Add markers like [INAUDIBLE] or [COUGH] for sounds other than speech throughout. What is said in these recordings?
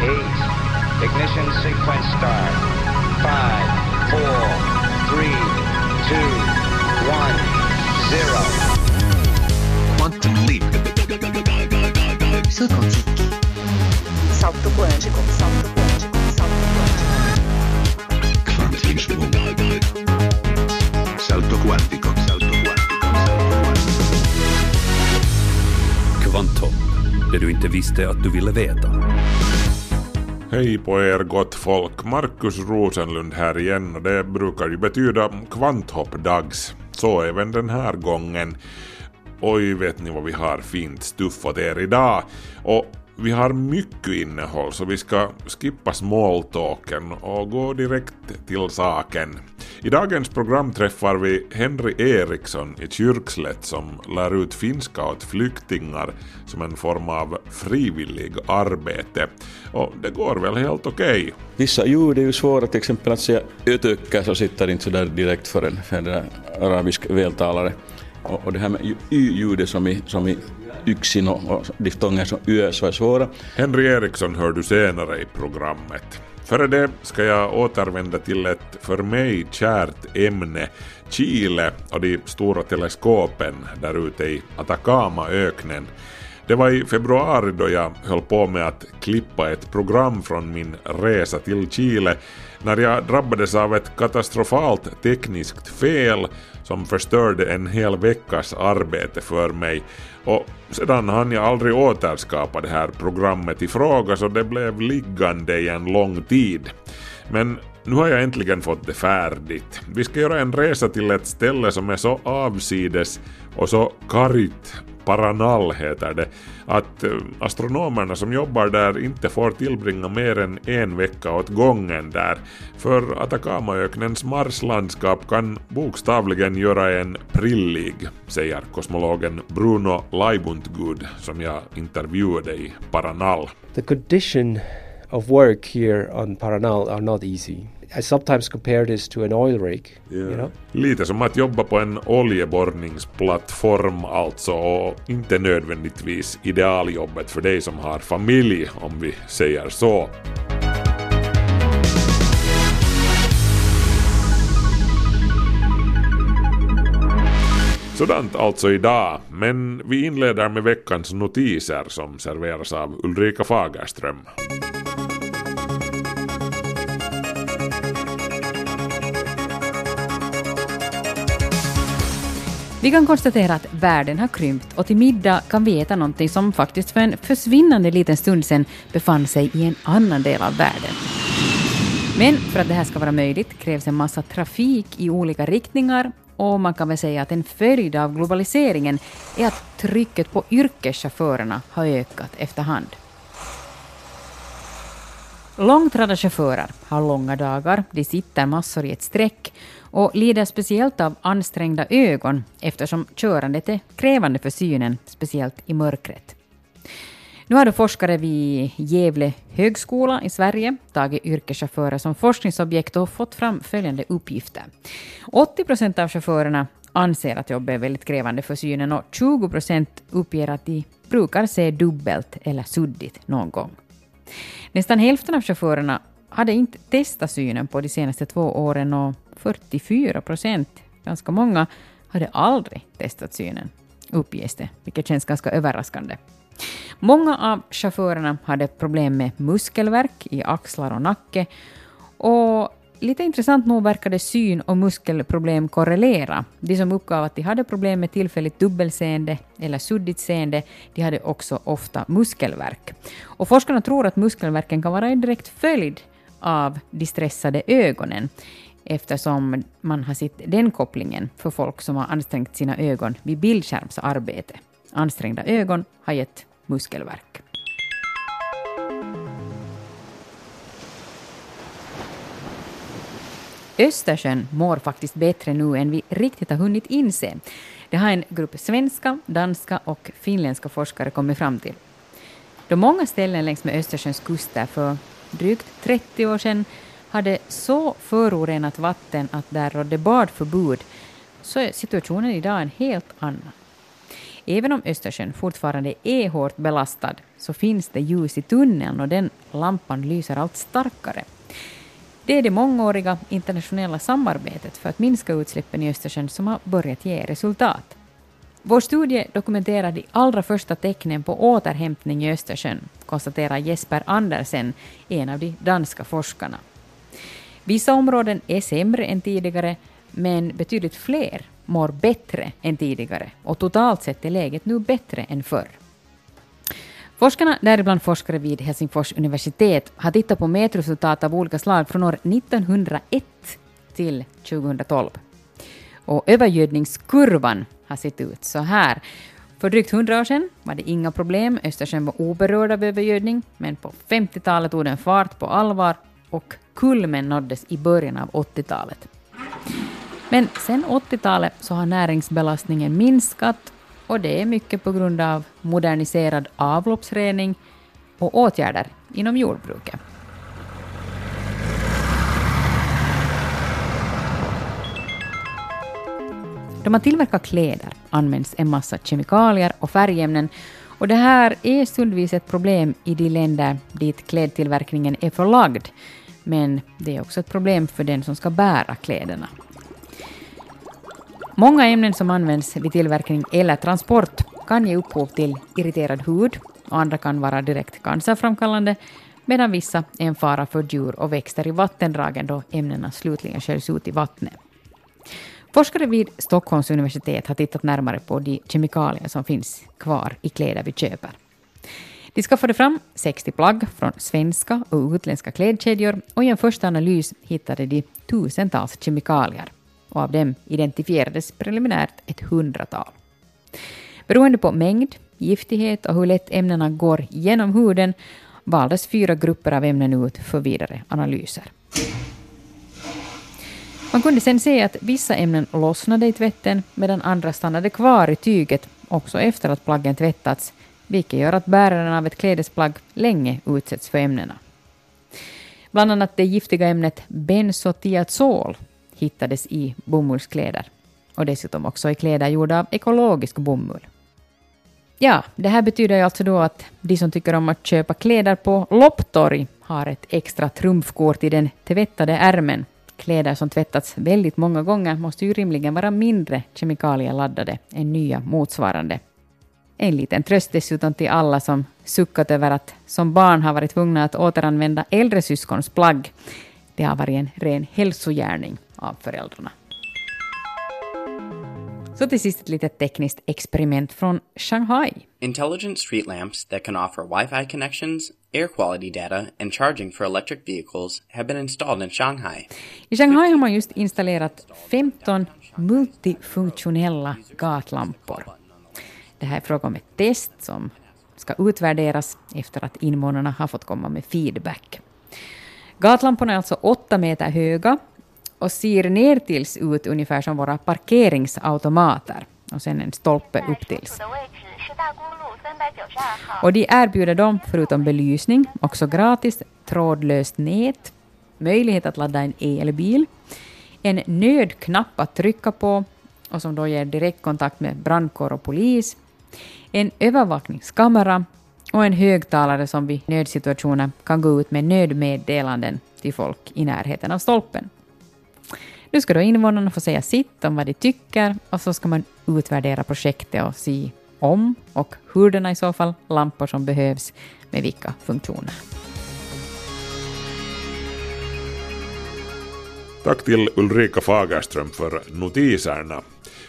eight. Ignition sequence start. Five, four, three, two, one, zero. Quantum leap. Salto quântico. Salto quântico. Salto quântico. Salto quântico. Salto quantico. Salto det du inte visste att du ville veta. Hej på er gott folk, Markus Rosenlund här igen och det brukar ju betyda kvanthoppdags. Så även den här gången. Oj, vet ni vad vi har fint stuff åt er idag? Och vi har mycket innehåll så vi ska skippa smalltalken och gå direkt till saken. I dagens program träffar vi Henry Eriksson i Kyrkslätt som lär ut finska åt flyktingar som en form av frivillig arbete. Och det går väl helt okej. Vissa ljud är ju svåra, till exempel att säga ötökka så sitter inte så där direkt för en, för en arabisk vältalare. Och, och det här med y-ljudet som i, som i yxin och, och diftonger som ö så är svåra. Henry Eriksson hör du senare i programmet. Före det ska jag återvända till ett för mig kärt ämne, Chile och de stora teleskopen där ute i Atacamaöknen. Det var i februari då jag höll på med att klippa ett program från min resa till Chile när jag drabbades av ett katastrofalt tekniskt fel som förstörde en hel veckas arbete för mig och sedan hann jag aldrig återskapa det här programmet i fråga så det blev liggande i en lång tid. Men nu har jag äntligen fått det färdigt. Vi ska göra en resa till ett ställe som är så avsides och så kargt Paranal heter det, att eh, astronomerna som jobbar där inte får tillbringa mer än en vecka åt gången där, för Atacamaöknens marslandskap kan bokstavligen göra en prillig, säger kosmologen Bruno Leibuntgud som jag intervjuade i Paranal. The condition of work here on Paranal are not easy. I sometimes compare this to an oil rig. You know? Lite som att jobba på en oljeborrningsplattform alltså och inte nödvändigtvis idealjobbet för dig som har familj om vi säger så. Sådant alltså idag, men vi inleder med veckans notiser som serveras av Ulrika Fagerström. Vi kan konstatera att världen har krympt och till middag kan vi äta någonting som faktiskt för en försvinnande liten stund sedan befann sig i en annan del av världen. Men för att det här ska vara möjligt krävs en massa trafik i olika riktningar och man kan väl säga att en följd av globaliseringen är att trycket på yrkeschaufförerna har ökat efterhand. Långtradarchaufförer har långa dagar, de sitter massor i ett streck och lider speciellt av ansträngda ögon eftersom körandet är krävande för synen, speciellt i mörkret. Nu har då forskare vid Gävle högskola i Sverige tagit yrkeschaufförer som forskningsobjekt och fått fram följande uppgifter. 80 procent av chaufförerna anser att jobbet är väldigt krävande för synen och 20 procent uppger att de brukar se dubbelt eller suddigt någon gång. Nästan hälften av chaufförerna hade inte testat synen på de senaste två åren och 44 procent, ganska många, hade aldrig testat synen, uppges det, vilket känns ganska överraskande. Många av chaufförerna hade problem med muskelvärk i axlar och nacke och lite intressant nog verkade syn och muskelproblem korrelera. De som uppgav att de hade problem med tillfälligt dubbelseende eller suddigt seende, de hade också ofta muskelvärk. Och forskarna tror att muskelvärken kan vara en direkt följd av de stressade ögonen eftersom man har sett den kopplingen för folk som har ansträngt sina ögon vid bildskärmsarbete. Ansträngda ögon har gett muskelvärk. Östersjön mår faktiskt bättre nu än vi riktigt har hunnit inse. Det har en grupp svenska, danska och finländska forskare kommit fram till. Då många ställen längs med Östersjöns kuster för drygt 30 år sedan hade så förorenat vatten att där rådde badförbud så är situationen idag en helt annan. Även om Östersjön fortfarande är hårt belastad så finns det ljus i tunneln och den lampan lyser allt starkare. Det är det mångåriga internationella samarbetet för att minska utsläppen i Östersjön som har börjat ge resultat. Vår studie dokumenterar de allra första tecknen på återhämtning i Östersjön, konstaterar Jesper Andersen, en av de danska forskarna. Vissa områden är sämre än tidigare, men betydligt fler mår bättre än tidigare och totalt sett är läget nu bättre än förr. Forskarna, däribland forskare vid Helsingfors universitet, har tittat på mätresultat av olika slag från år 1901 till 2012. Och övergödningskurvan har sett ut så här. För drygt 100 år sedan var det inga problem, Östersjön var oberörd av övergödning, men på 50-talet tog den fart på allvar och kulmen nåddes i början av 80-talet. Men sen 80-talet så har näringsbelastningen minskat och det är mycket på grund av moderniserad avloppsrening och åtgärder inom jordbruket. Då man tillverkar kläder används en massa kemikalier och färgämnen och det här är stundvis ett problem i de länder dit klädtillverkningen är förlagd. Men det är också ett problem för den som ska bära kläderna. Många ämnen som används vid tillverkning eller transport kan ge upphov till irriterad hud och andra kan vara direkt cancerframkallande medan vissa är en fara för djur och växter i vattendragen då ämnena slutligen sköljs ut i vattnet. Forskare vid Stockholms universitet har tittat närmare på de kemikalier som finns kvar i kläder vi köper. De skaffade fram 60 plagg från svenska och utländska klädkedjor och i en första analys hittade de tusentals kemikalier och av dem identifierades preliminärt ett hundratal. Beroende på mängd, giftighet och hur lätt ämnena går genom huden valdes fyra grupper av ämnen ut för vidare analyser. Man kunde sen se att vissa ämnen lossnade i tvätten medan andra stannade kvar i tyget också efter att plaggen tvättats, vilket gör att bäraren av ett klädesplagg länge utsätts för ämnena. Bland annat det giftiga ämnet benzotiazol hittades i bomullskläder och dessutom också i kläder gjorda av ekologisk bomull. Ja, det här betyder ju alltså då att de som tycker om att köpa kläder på lopptorg har ett extra trumfkort i den tvättade ärmen. Kläder som tvättats väldigt många gånger måste ju rimligen vara mindre kemikalieladdade än nya motsvarande. En liten tröst dessutom till alla som suckat över att som barn har varit tvungna att återanvända äldre syskons plagg. Det har varit en ren hälsogärning av föräldrarna. Så till sist ett litet tekniskt experiment från Shanghai. Intelligent street lamps that can offer Wi-Fi connections, air quality data, and charging for electric vehicles have been installed in Shanghai. I Shanghai har man just installerat 15 multifunktionella gatlampor. Det här är fråga om ett test som ska utvärderas efter att invånarna har fått komma med feedback. Gatlamporna är alltså åtta meter höga och ser nertills ut ungefär som våra parkeringsautomater och sen en stolpe upptills. Och de erbjuder dem, förutom belysning, också gratis trådlöst nät, möjlighet att ladda en elbil, en nödknapp att trycka på och som då ger direktkontakt med brandkår och polis, en övervakningskamera och en högtalare som vid nödsituationer kan gå ut med nödmeddelanden till folk i närheten av stolpen. Nu ska då invånarna få säga sitt om vad de tycker och så ska man utvärdera projektet och se om och hurdana i så fall lampor som behövs med vilka funktioner. Tack till Ulrika Fagerström för notiserna.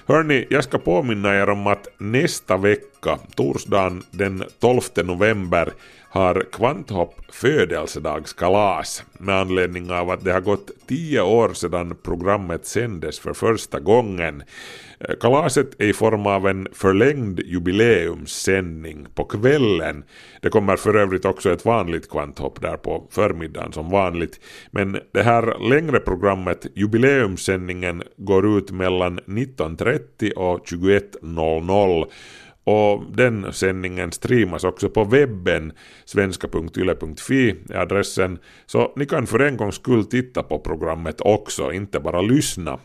Hörni, jag ska påminna er om att nästa vecka, torsdagen den 12 november, har Kvanthopp födelsedagskalas med anledning av att det har gått tio år sedan programmet sändes för första gången. Eh, kalaset är i form av en förlängd jubileumssändning på kvällen. Det kommer för övrigt också ett vanligt kvanthopp där på förmiddagen som vanligt. Men det här längre programmet, jubileumssändningen, går ut mellan 19.30 och 21.00 och den sändningen streamas också på webben, svenska.yle.fi är adressen, så ni kan för en gångs skull titta på programmet också, inte bara lyssna.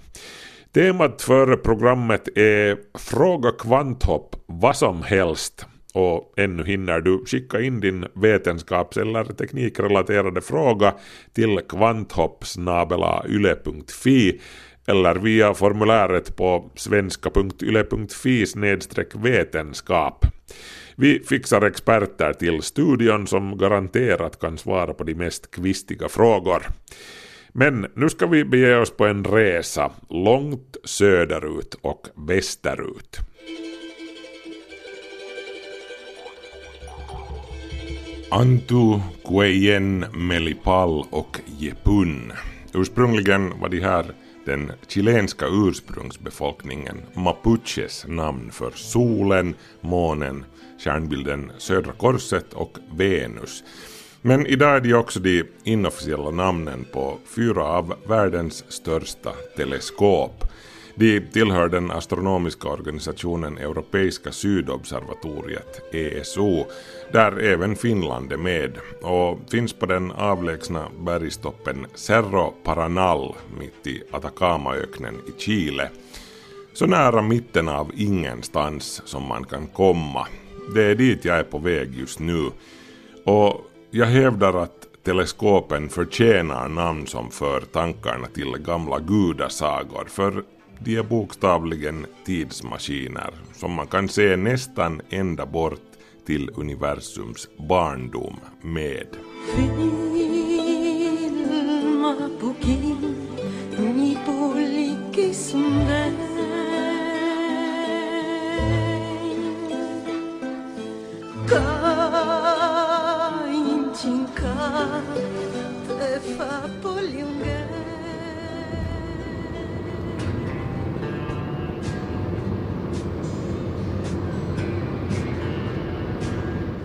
Temat för programmet är Fråga Kvanthopp vad som helst. Och ännu hinner du skicka in din vetenskaps eller teknikrelaterade fråga till kvanthoppsnabelayle.fi eller via formuläret på svenska.yle.fi vetenskap. Vi fixar experter till studion som garanterat kan svara på de mest kvistiga frågor. Men nu ska vi bege oss på en resa långt söderut och västerut. Antu, Kueyen, Melipal och Jepun. Ursprungligen var de här den chilenska ursprungsbefolkningen mapuches namn för solen, månen, stjärnbilden Södra Korset och Venus. Men idag är de också de inofficiella namnen på fyra av världens största teleskop. De tillhör den astronomiska organisationen Europeiska sydobservatoriet, ESO, där även Finland är med och finns på den avlägsna bergstoppen Cerro Paranal mitt i Atacamaöknen i Chile. Så nära mitten av ingenstans som man kan komma. Det är dit jag är på väg just nu. Och jag hävdar att teleskopen förtjänar namn som för tankarna till gamla gudasagor för de är bokstavligen tidsmaskiner som man kan se nästan ända bort till universums barndom med.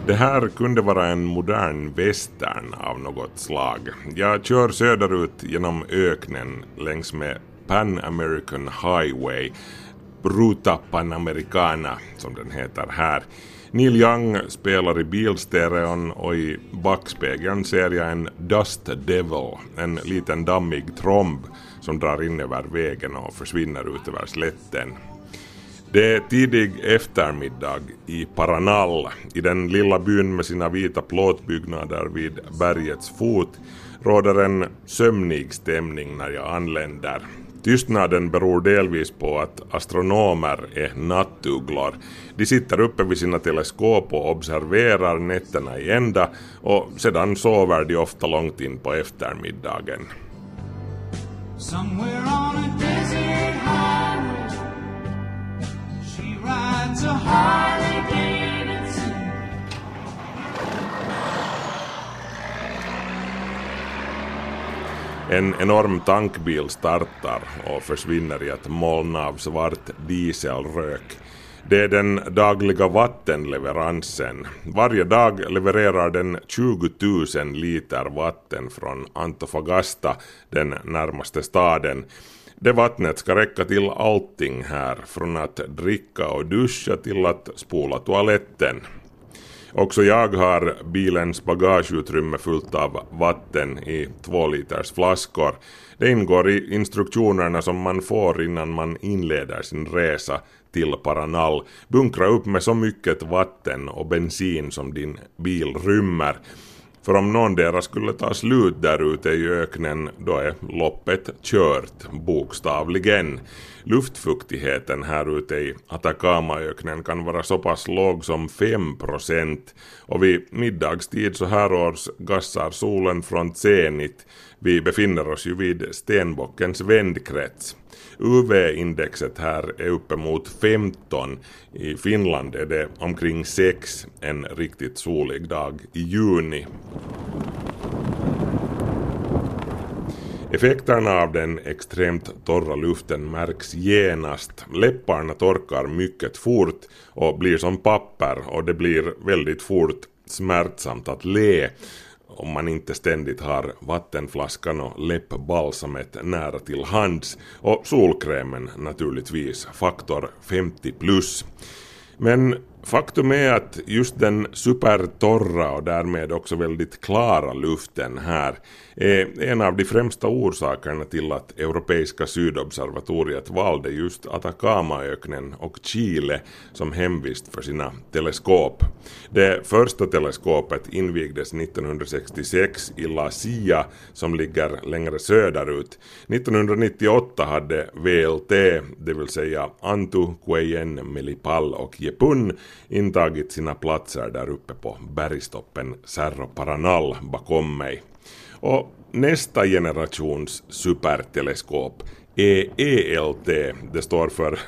Det här kunde vara en modern western av något slag. Jag kör söderut genom öknen längs med Pan American Highway, Ruta Panamericana som den heter här. Neil Young spelar i bilstereon och i backspegeln ser jag en Dust Devil, en liten dammig tromb som drar in över vägen och försvinner ut över slätten. Det är tidig eftermiddag i Paranal, i den lilla byn med sina vita plåtbyggnader vid bergets fot råder en sömnig stämning när jag anländer. Tystnaden beror delvis på att astronomer är nattugglor. De sitter uppe vid sina teleskop och observerar nätterna i ända och sedan sover de ofta långt in på eftermiddagen. A Harley Davidson En enorm tankbil startar och försvinner i ett moln av svart dieselrök. Det är den dagliga vattenleveransen. Varje dag levererar den 20 000 liter vatten från Antofagasta, den närmaste staden. Det vattnet ska räcka till allting här, från att dricka och duscha till att spola toaletten. Också jag har bilens bagageutrymme fullt av vatten i två liters flaskor. Det ingår i instruktionerna som man får innan man inleder sin resa till Paranal. Bunkra upp med så mycket vatten och bensin som din bil rymmer. För om någon deras skulle ta slut där ute i öknen, då är loppet kört, bokstavligen. Luftfuktigheten här ute i Atacamaöknen kan vara så pass låg som 5% och vid middagstid så här års gassar solen från zenit. Vi befinner oss ju vid stenbockens vändkrets. UV-indexet här är uppemot 15. I Finland är det omkring 6 en riktigt solig dag i juni. Effekterna av den extremt torra luften märks genast. Läpparna torkar mycket fort och blir som papper och det blir väldigt fort smärtsamt att le om man inte ständigt har vattenflaskan och läppbalsamet nära till hands och solkrämen naturligtvis, faktor 50 plus. Men faktum är att just den supertorra och därmed också väldigt klara luften här är en av de främsta orsakerna till att Europeiska sydobservatoriet valde just Atacamaöknen och Chile som hemvist för sina teleskop. Det första teleskopet invigdes 1966 i La Silla som ligger längre söderut. 1998 hade VLT, det vill säga Antu, Cuyen, Melipal och Jepun intagit sina platser där uppe på bergstoppen Cerro Paranal bakom mig. Och nästa generations superteleskop är ELT, det står för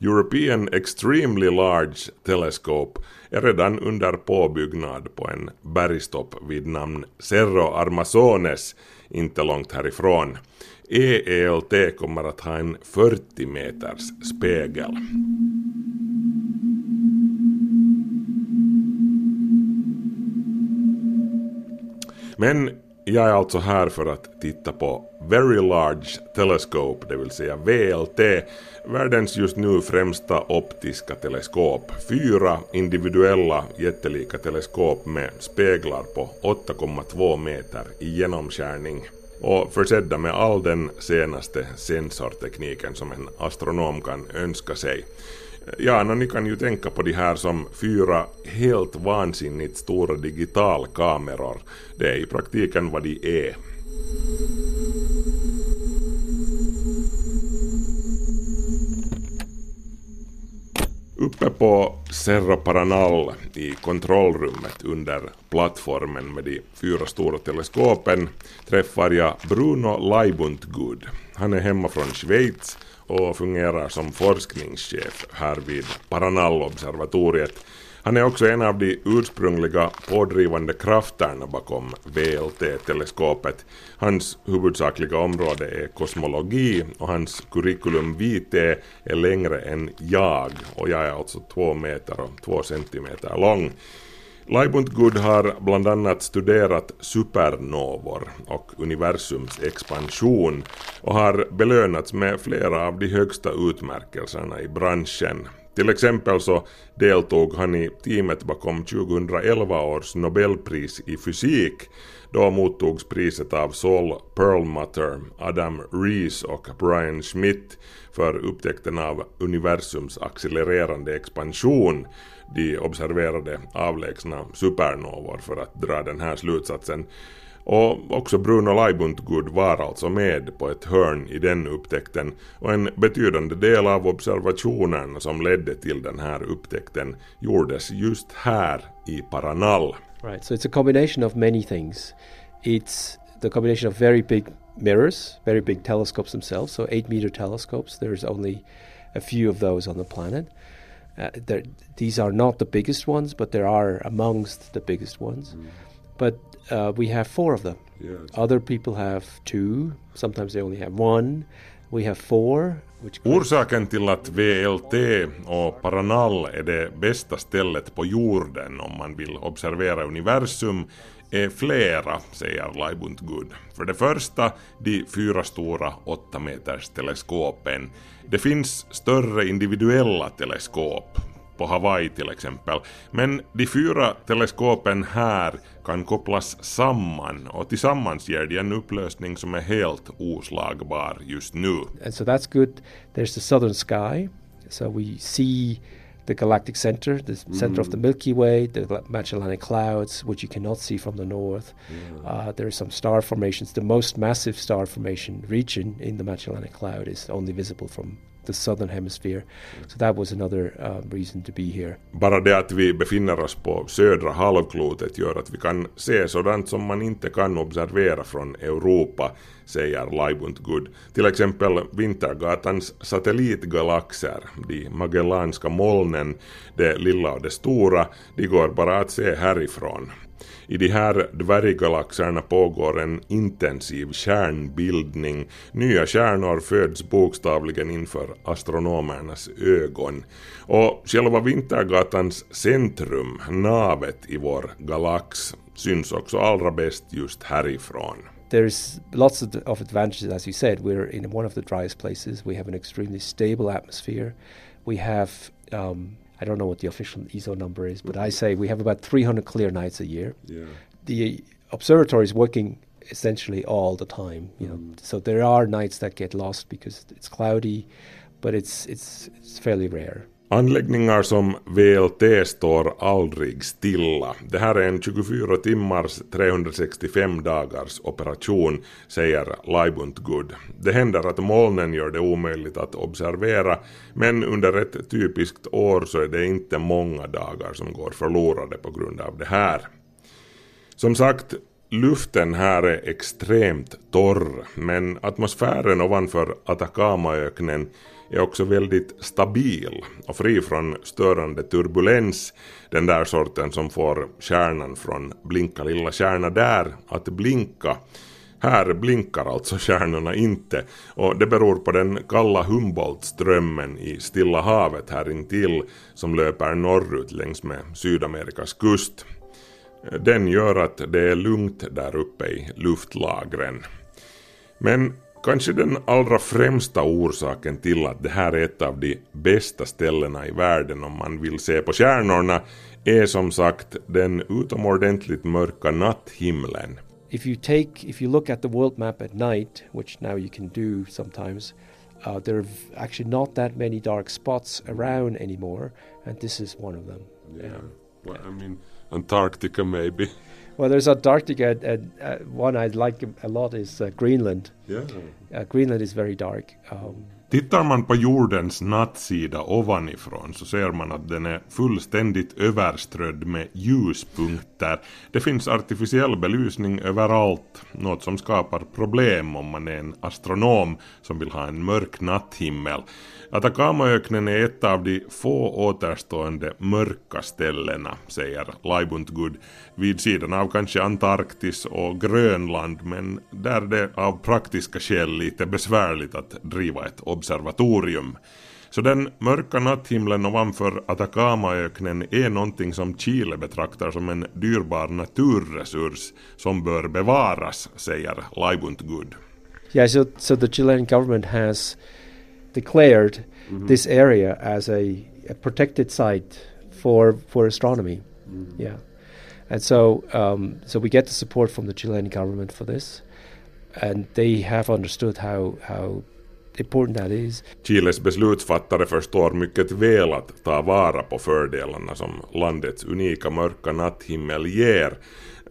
European Extremely Large Telescope, är redan under påbyggnad på en bergstopp vid namn Cerro Armazones, inte långt härifrån. EELT kommer att ha en 40 meters spegel. Men jag är alltså här för att titta på Very Large Telescope, det vill säga VLT, världens just nu främsta optiska teleskop. Fyra individuella jättelika teleskop med speglar på 8,2 meter i genomskärning och försedda med all den senaste sensortekniken som en astronom kan önska sig. Ja, no, ni kan ju tänka på de här som fyra helt vansinnigt stora digitalkameror. Det är i praktiken vad de är. Uppe på Cerro Paranal i kontrollrummet under plattformen med de fyra stora teleskopen träffar jag Bruno Leibuntgud. Han är hemma från Schweiz och fungerar som forskningschef här vid Paranal-observatoriet. Han är också en av de ursprungliga pådrivande krafterna bakom VLT-teleskopet. Hans huvudsakliga område är kosmologi och hans curriculum vitae är längre än jag och jag är alltså två meter och två centimeter lång. Leibuntgud har bland annat studerat supernovor och universums expansion och har belönats med flera av de högsta utmärkelserna i branschen. Till exempel så deltog han i teamet bakom 2011 års Nobelpris i fysik. Då mottogs priset av Saul Perlmutter, Adam Rees och Brian Schmidt för upptäckten av universums accelererande expansion. De observerade avlägsna supernovor för att dra den här slutsatsen. Och också Bruno Leibuntgud var alltså med på ett hörn i den upptäckten och en betydande del av observationerna som ledde till den här upptäckten gjordes just här i Paranal. Right, so it's a combination of many things. It's the combination of very big mirrors, very big telescopes themselves, so 8 meter telescopes. There's only a few of those on the planet. Uh, these are not the biggest ones, but there are amongst the biggest ones. Mm. But uh, we have four of them. Yes. Other people have two, sometimes they only have one. We have four. Which Orsaken till att VLT och Paranal är det bästa stället på jorden om man vill observera universum är flera, säger Leibuntgud. För det första de fyra stora 8 meters teleskopen. Det finns större individuella teleskop, på Hawaii till exempel. Men de fyra teleskopen här kan kopplas samman och tillsammans ger de en upplösning som är helt oslagbar just nu. And so that's good. There's the southern sky. So we see the galactic center, the mm. center of the Milky Way, the Magellanic Clouds, which you cannot see from the north. Yeah. Uh, there are some star formations. The most massive star formation region in the Magellanic Cloud is only visible from the southern hemisphere. So that was another uh, reason to be here. Bara det att vi befinner oss på södra halvklotet gör att vi kan se sådant som man inte kan observera från Europa, säger Leibuntgud. Till exempel Vintergatans satellitgalaxer, de Magellanska molnen, det lilla och det stora, de går bara att se härifrån. I de här dvärggalaxerna pågår en intensiv kärnbildning. Nya kärnor föds bokstavligen inför astronomernas ögon. Och själva Vintergatans centrum, navet i vår galax, syns också allra bäst just härifrån. There's lots of, of advantages, as you said. We're in one of the driest places. We have an extremely stable atmosphere. We have um, I don't know what the official ESO number is, but I say we have about 300 clear nights a year. Yeah. The observatory is working essentially all the time. You know, mm. so there are nights that get lost because it's cloudy, but it's it's it's fairly rare. Anläggningar som VLT står aldrig stilla. Det här är en 24 timmars 365 dagars operation, säger Laibundgud. Det händer att molnen gör det omöjligt att observera, men under ett typiskt år så är det inte många dagar som går förlorade på grund av det här. Som sagt, luften här är extremt torr, men atmosfären ovanför Atacamaöknen är också väldigt stabil och fri från störande turbulens, den där sorten som får stjärnan från Blinka lilla stjärna där att blinka. Här blinkar alltså stjärnorna inte och det beror på den kalla Humboldtströmmen i Stilla havet här intill som löper norrut längs med Sydamerikas kust. Den gör att det är lugnt där uppe i luftlagren. Men kanske den allra främsta orsaken till att det här är ett av de bästa ställena i världen om man vill se på stjärnorna är som sagt den utomordentligt mörka natthimlen. If you take if you look at the world map at night, which now you can do sometimes, uh, there are actually not that many dark spots around anymore, and this is one of them. Well, I mean, Antarctica maybe. [LAUGHS] Well, there's Antarctica, and, uh, one I like a lot is uh, Greenland. Yeah. Uh, Greenland is very dark. Um, Tittar man på jordens nattsida ovanifrån så ser man att den är fullständigt överströdd med ljuspunkter. Det finns artificiell belysning överallt, något som skapar problem om man är en astronom som vill ha en mörk natthimmel. Atacamaöknen är ett av de få återstående mörka ställena, säger Laibuntgud, vid sidan av kanske Antarktis och Grönland, men där det av praktiska skäl lite besvärligt att driva ett observatorium. Så den mörka natthimlen ovanför Atacamaöknen är någonting som Chile betraktar som en dyrbar naturresurs som bör bevaras, säger Laibuntgud. yeah, so so the Chilean government has declared this area as a, a protected site for for astronomy. Yeah, and so um, so we get the support from the Chilean government for this, and they have understood how how important that is. Chiles beslutsfattare förstår mycket väl att ta vara på fördelarna som landets unika mörka natthimmel ger.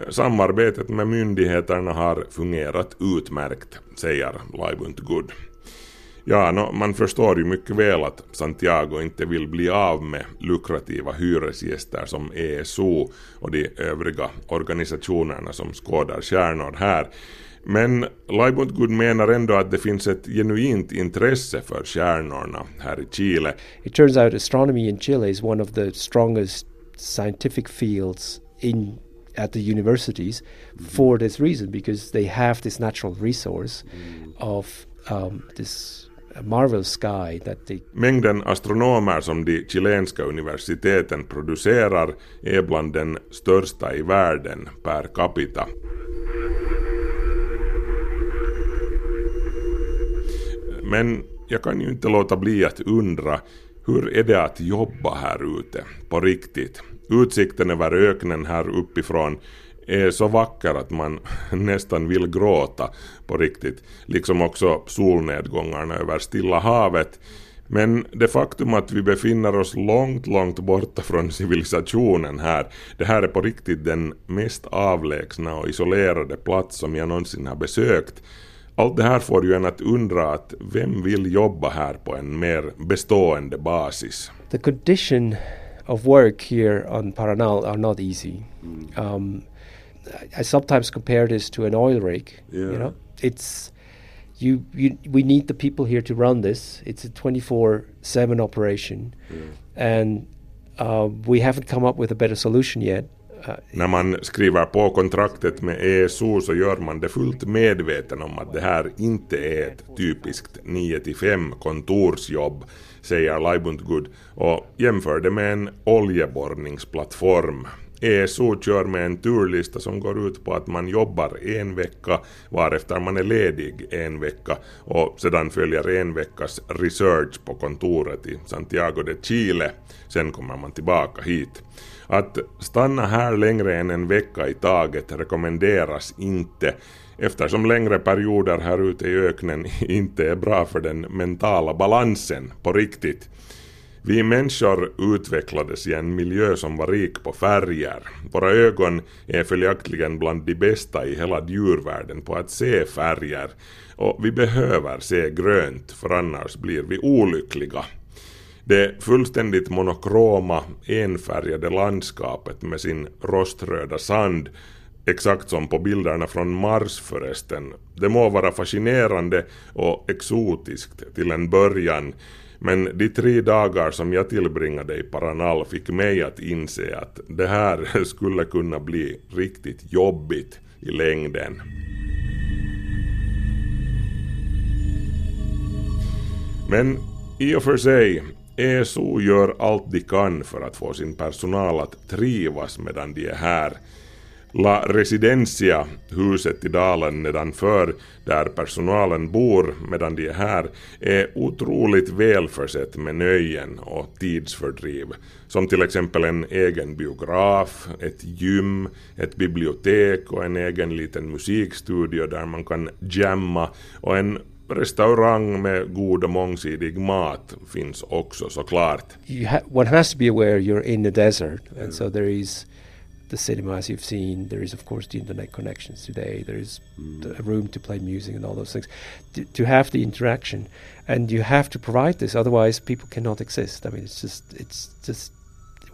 Samarbetet med myndigheterna har fungerat utmärkt, säger Laibundgud. Ja, no, man förstår ju mycket väl att Santiago inte vill bli av med lukrativa hyresgäster som ESO och de övriga organisationerna som skådar stjärnor här. Men Laibundgud menar ändå att det finns ett genuint intresse för stjärnorna här i Chile. It turns out astronomy in Chile is one of the strongest scientific fields in at the universities for this reason because they have this natural resource of um, this Marvel's sky that the... Mängden astronomer som de chilenska universiteten producerar är bland den största i världen per capita. Men jag kan ju inte låta bli att undra hur är det att jobba här ute på riktigt? Utsikten över öknen här uppifrån är så vacker att man [LAUGHS] nästan vill gråta på riktigt. Liksom också solnedgångarna över Stilla havet. Men det faktum att vi befinner oss långt, långt borta från civilisationen här, det här är på riktigt den mest avlägsna och isolerade plats som jag någonsin har besökt. Allt det här får ju en att undra att vem vill jobba här på en mer bestående basis? the condition of work here on Paranal are not easy. Um, i- sometimes compare this to an oil rig. You Yeah. know, it's you, you. We need the people here to run this. It's a twenty-four-seven operation, and uh, we haven't come up with a better solution yet. Uh, När man skriver på kontraktet med ESO så gör man det fullt medveten om att det här inte är ett typiskt 9-5 kontorsjobb, säger Laibundgud och jämför det med en oljeborrningsplattform. Eh, ESO kör med en turlista som går ut på att man jobbar en vecka varefter man är ledig en vecka och sedan följer en veckas research på kontoret i Santiago de Chile. Sen kommer man tillbaka hit. Att stanna här längre än en vecka i taget rekommenderas inte eftersom längre perioder här ute i öknen [LAUGHS] inte är bra för den mentala balansen på riktigt. Vi människor utvecklades i en miljö som var rik på färger. Våra ögon är följaktligen bland de bästa i hela djurvärlden på att se färger och vi behöver se grönt för annars blir vi olyckliga. Det fullständigt monokroma enfärgade landskapet med sin roströda sand exakt som på bilderna från Mars förresten. Det må vara fascinerande och exotiskt till en början men de tre dagar som jag tillbringade i Paranal fick mig att inse att det här [LAUGHS] skulle kunna bli riktigt jobbigt i längden. Men i och för sig, ESO gör allt de kan för att få sin personal att trivas medan de är här. La Residencia, huset i dalen nedanför där personalen bor medan de är här, är otroligt välförsett med nöjen och tidsfördriv. Som till exempel en egen biograf, ett gym, ett bibliotek och en egen liten musikstudio där man kan jamma och en restaurang med god och mångsidig mat finns också såklart. You ha- one has to be aware you're in the desert, and so there is the cinemas you've seen. There is, of course, the internet connections today. There is mm. a room to play music and all those things. To, to have the interaction, and you have to provide this. Otherwise, people cannot exist. I mean, it's just it's just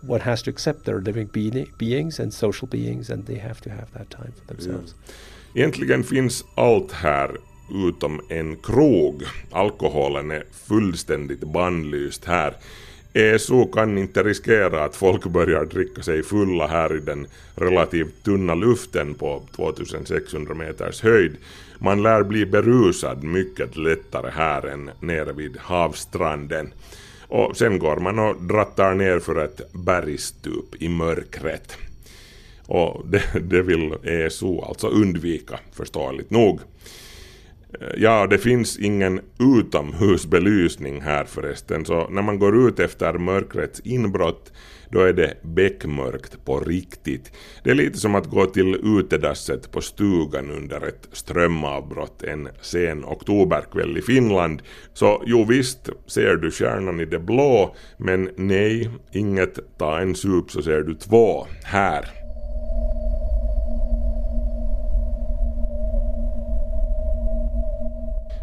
one has to accept they're living be- beings and social beings, and they have to have that time for themselves. Mm. Egentligen finns allt här utom en krog. Alkoholen är fullständigt bannlyst här. ESO kan inte riskera att folk börjar dricka sig fulla här i den relativt tunna luften på 2600 meters höjd. Man lär bli berusad mycket lättare här än nere vid havsstranden. Och sen går man och drattar ner för ett bergstup i mörkret. Och det, det vill ESO alltså undvika, förståeligt nog. Ja, det finns ingen utomhusbelysning här förresten, så när man går ut efter mörkrets inbrott då är det beckmörkt på riktigt. Det är lite som att gå till utedasset på stugan under ett strömavbrott en sen oktoberkväll i Finland. Så jo visst ser du stjärnan i det blå, men nej, inget ta en sup så ser du två här.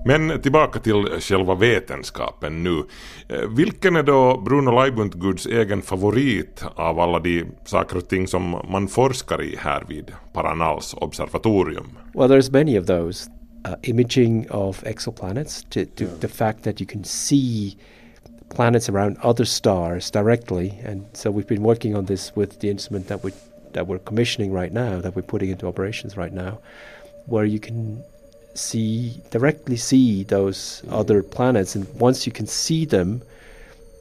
Men tillbaka till själva vetenskapen nu. Eh, Vilken är då Bruno Leibuntguds egen favorit av alla de saker och ting som man forskar i här vid Paranals observatorium? Well, there's many of those. Uh, imaging of exoplanets, to, to the fact that you can see planets around other stars directly, and so we've been working on this with the instrument that we that we're commissioning right now, that we're putting into operations right now, where you can see directly see those other planets, and once you can see them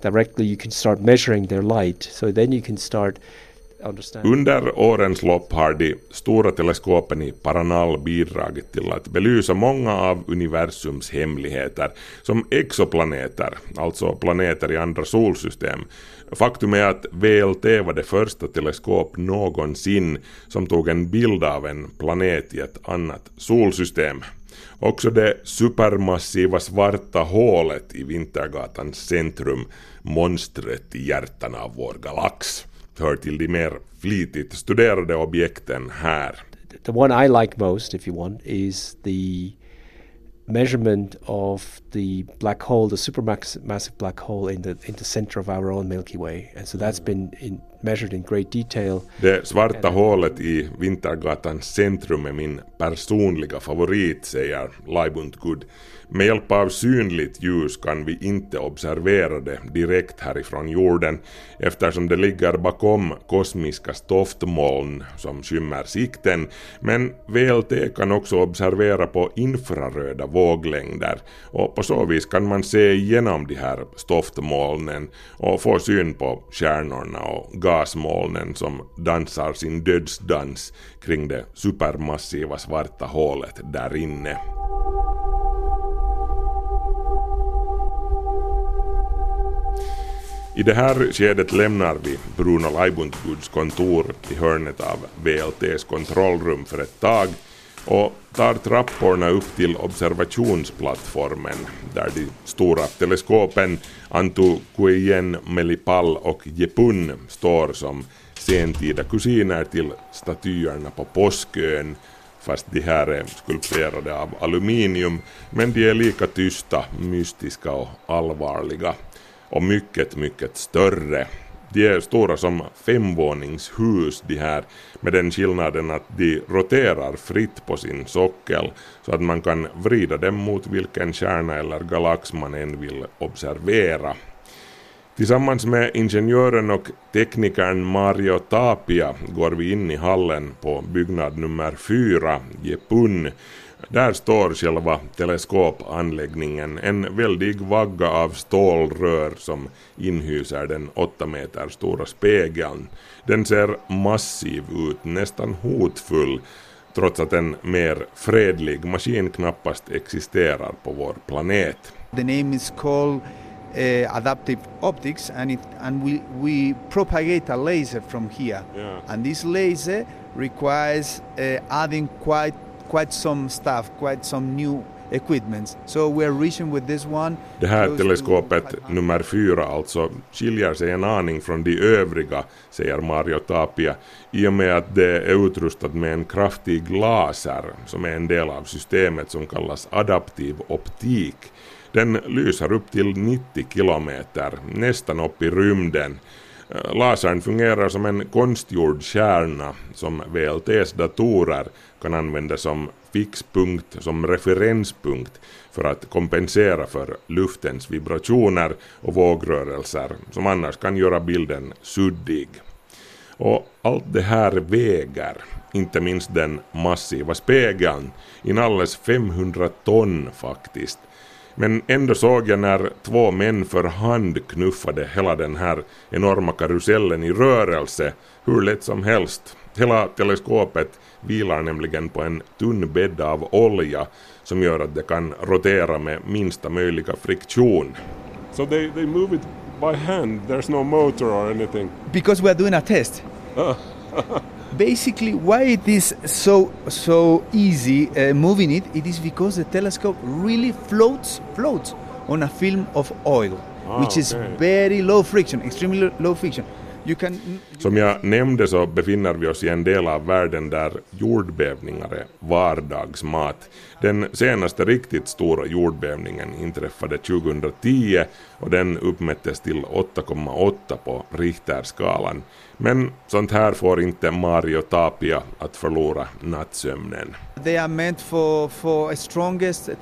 directly, you can start measuring their light. So then you can start. Under årens lopp har de stora teleskopen i Paranal bidragit till att belysa många av universums hemligheter, som exoplaneter, alltså planeter i andra solsystem. Faktum är att VLT var det första teleskop någonsin som tog en bild av en planet i ett annat solsystem. Också det supermassiva svarta hålet i Vintergatans centrum, monstret i hjärtan av vår galax, hör till de mer flitigt studerade objekten här. the one I like most, if you want, is the measurement of the black hole, the supermassive black hole in the in the center of our own Milky Way, and so that's been in, measured in great detail. Det svarta hålet i Vintergatans centrum är min personliga favorit, säger Leibuntgud. Med hjälp av synligt ljus kan vi inte observera det direkt härifrån jorden eftersom det ligger bakom kosmiska stoftmoln som skymmer sikten. Men VLT kan också observera på infraröda våglängder och på så vis kan man se igenom de här stoftmolnen och få syn på stjärnorna och gasmolnen som dansar sin dödsdans kring det supermassiva svarta hålet där inne. I det här skedet lämnar vi Bruno Leibundguds kontor i hörnet av VLTs kontrollrum för ett tag och tar trapporna upp till observationsplattformen där de stora teleskopen Antu Kuijen, Melipal och Jepun står som sentida kusiner till statyerna på Påskön fast de här är skulpterade av aluminium men de är lika tysta, mystiska och allvarliga och mycket, mycket större. De är stora som femvåningshus de här med den skillnaden att de roterar fritt på sin sockel så att man kan vrida dem mot vilken stjärna eller galax man än vill observera. Tillsammans med ingenjören och teknikern Mario Tapia går vi in i hallen på byggnad nummer 4, Jepun, där står själva teleskopanläggningen, en väldig vagga av stålrör som inhyser den 8 meter stora spegeln. Den ser massiv ut, nästan hotfull, trots att en mer fredlig maskin knappast existerar på vår planet. The name is called uh, adaptive optics and it and we we propagate a laser from here Yeah. and this laser requires uh, adding quite Det här teleskopet 500. nummer fyra alltså skiljer sig en aning från de övriga, säger Mario Tapia, i och med att det är utrustat med en kraftig laser som är en del av systemet som kallas adaptiv optik. Den lyser upp till 90 kilometer, nästan upp i rymden. Lasern fungerar som en konstgjord kärna som VLTs datorer kan använda som fixpunkt, som referenspunkt för att kompensera för luftens vibrationer och vågrörelser som annars kan göra bilden suddig. Och allt det här väger, inte minst den massiva spegeln, inalles 500 ton faktiskt. Men ändå såg jag när två män för hand knuffade hela den här enorma karusellen i rörelse hur lätt som helst. Hela teleskopet vilar nämligen på en tunn bädd av olja som gör att det kan rotera med minsta möjliga friktion. So they, they move it by hand. There's no motor or anything. because we are doing a test [LAUGHS] basically why it is so so easy uh, moving it it is because the telescope really floats floats on a film of oil Ah, which is okay. very low friction extremely low friction you can you Som jag nämnde så befinner vi oss i en del av världen där jordbävningar är vardagsmat. Den senaste riktigt stora jordbävningen inträffade 2010 och den uppmättes till 8,8 på Richterskalan. Men sånt här får inte Mario Tapia att förlora nattsömnen. they are meant for for strongest uh,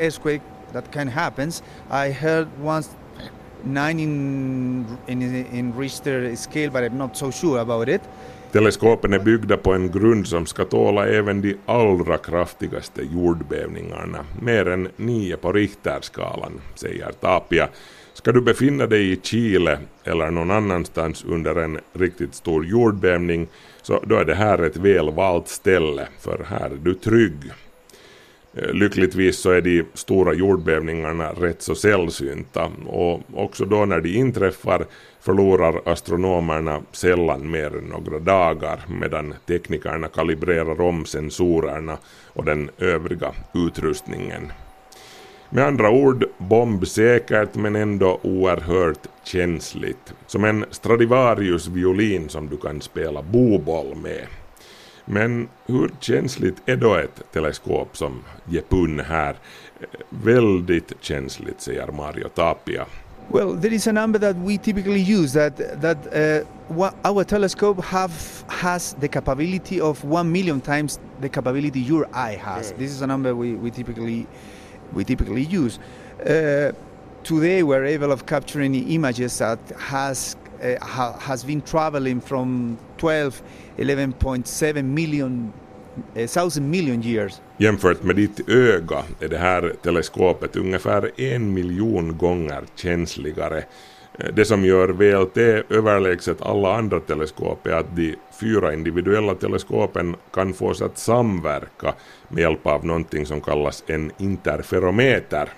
earthquake that can happens i heard once nine in in in richter scale but i'm not so sure about it Teleskopen är byggda på en grund som ska tåla även de allra kraftigaste jordbävningarna, mer än nio på Richterskalan, säger Tapia. Ska du befinna dig i Chile eller någon annanstans under en riktigt stor jordbävning så då är det här ett väl valt ställe, för här är du trygg. Eh, lyckligtvis så är de stora jordbävningarna rätt så sällsynta och också då när de inträffar förlorar astronomerna sällan mer än några dagar medan teknikerna kalibrerar om sensorerna och den övriga utrustningen. Med andra ord bombsäkert men ändå oerhört känsligt. Som en Stradivarius-violin som du kan spela boboll med. Men hur känsligt är då ett teleskop som Jepun här? Väldigt känsligt, säger Mario Tapia. Well, there is a number that we typically use that that uh, our telescope have has the capability of one million times the capability your eye has. This is a number we, we typically we typically use. Uh, today, we're able of capturing images that has uh, ha- has been traveling from 12, 11.7 million, eh, thousand million years. Jämfört med ditt öga är det här teleskopet ungefär en miljon gånger känsligare. Eh, det som gör VLT överlägset alla andra teleskop är att de fyra individuella teleskopen kan fås att samverka med hjälp av någonting som kallas en interferometer.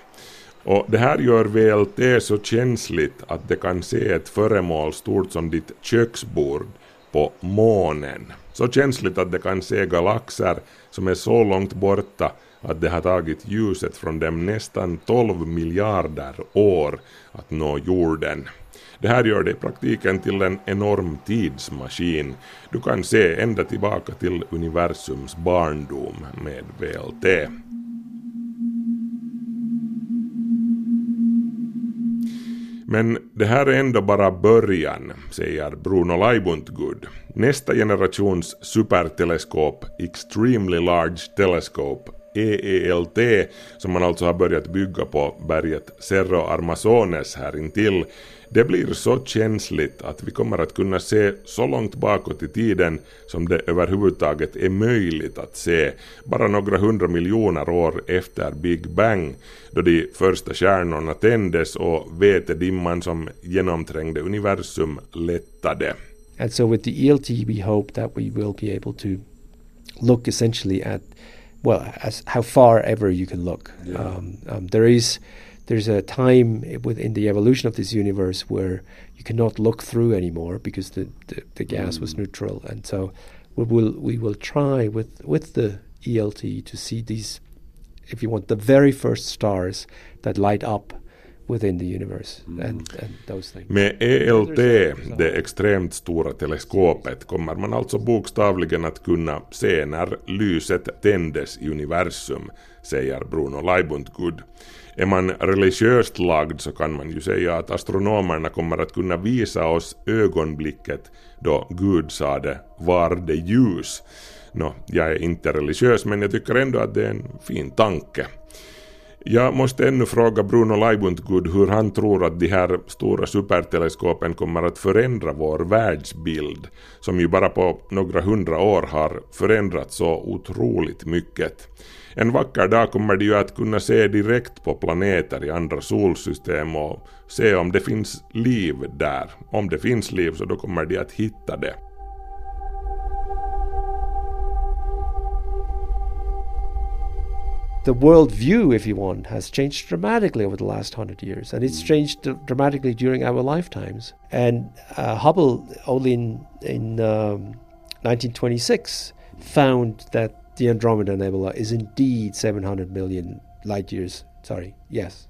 Och det här gör VLT så känsligt att det kan se ett föremål stort som ditt köksbord på månen. Så känsligt att det kan se galaxer som är så långt borta att det har tagit ljuset från dem nästan 12 miljarder år att nå jorden. Det här gör det i praktiken till en enorm tidsmaskin. Du kan se ända tillbaka till universums barndom med VLT. Men det här är ändå bara början, säger Bruno Leibuntgud. Nästa generations superteleskop, Extremely Large Telescope, EELT, som man alltså har börjat bygga på berget Cerro Armazones här intill, det blir så känsligt att vi kommer att kunna se så långt bakåt i tiden som det överhuvudtaget är möjligt att se, bara några hundra miljoner år efter Big Bang, då de första stjärnorna tändes och vetedimman som genomträngde universum lättade. And so with the ELT, we hope that we will be able to look essentially at, well, as how far ever you can look. Um, um, there is there's a time within the evolution of this universe where you cannot look through anymore because the, the, the gas was mm. neutral, and so we will we will try with with the ELT to see these, if you want, the very first stars that light up within the universe mm. and, and those things. Med ELT, det extremt stora teleskopet, kommer man alltså bokstavligen att kunna se när lyset tändes i universum, säger Bruno Leibuntgud. Är man religiöst lagd så kan man ju säga att astronomerna kommer att kunna visa oss ögonblicket då Gud sade ”var det ljus”. Nå, jag är inte religiös men jag tycker ändå att det är en fin tanke. Jag måste ännu fråga Bruno Leibuntgud hur han tror att de här stora superteleskopen kommer att förändra vår världsbild, som ju bara på några hundra år har förändrats så otroligt mycket. En vacker dag kommer de ju att kunna se direkt på planeter i andra solsystem och se om det finns liv där. Om det finns liv så då kommer de att hitta det. the world view, if you want, has changed dramatically over the last hundred years, and it's changed dramatically during our lifetimes. And uh, Hubble, only in in um, 1926, found that the Andromeda Nebula is indeed 700 million light years. Sorry, yes,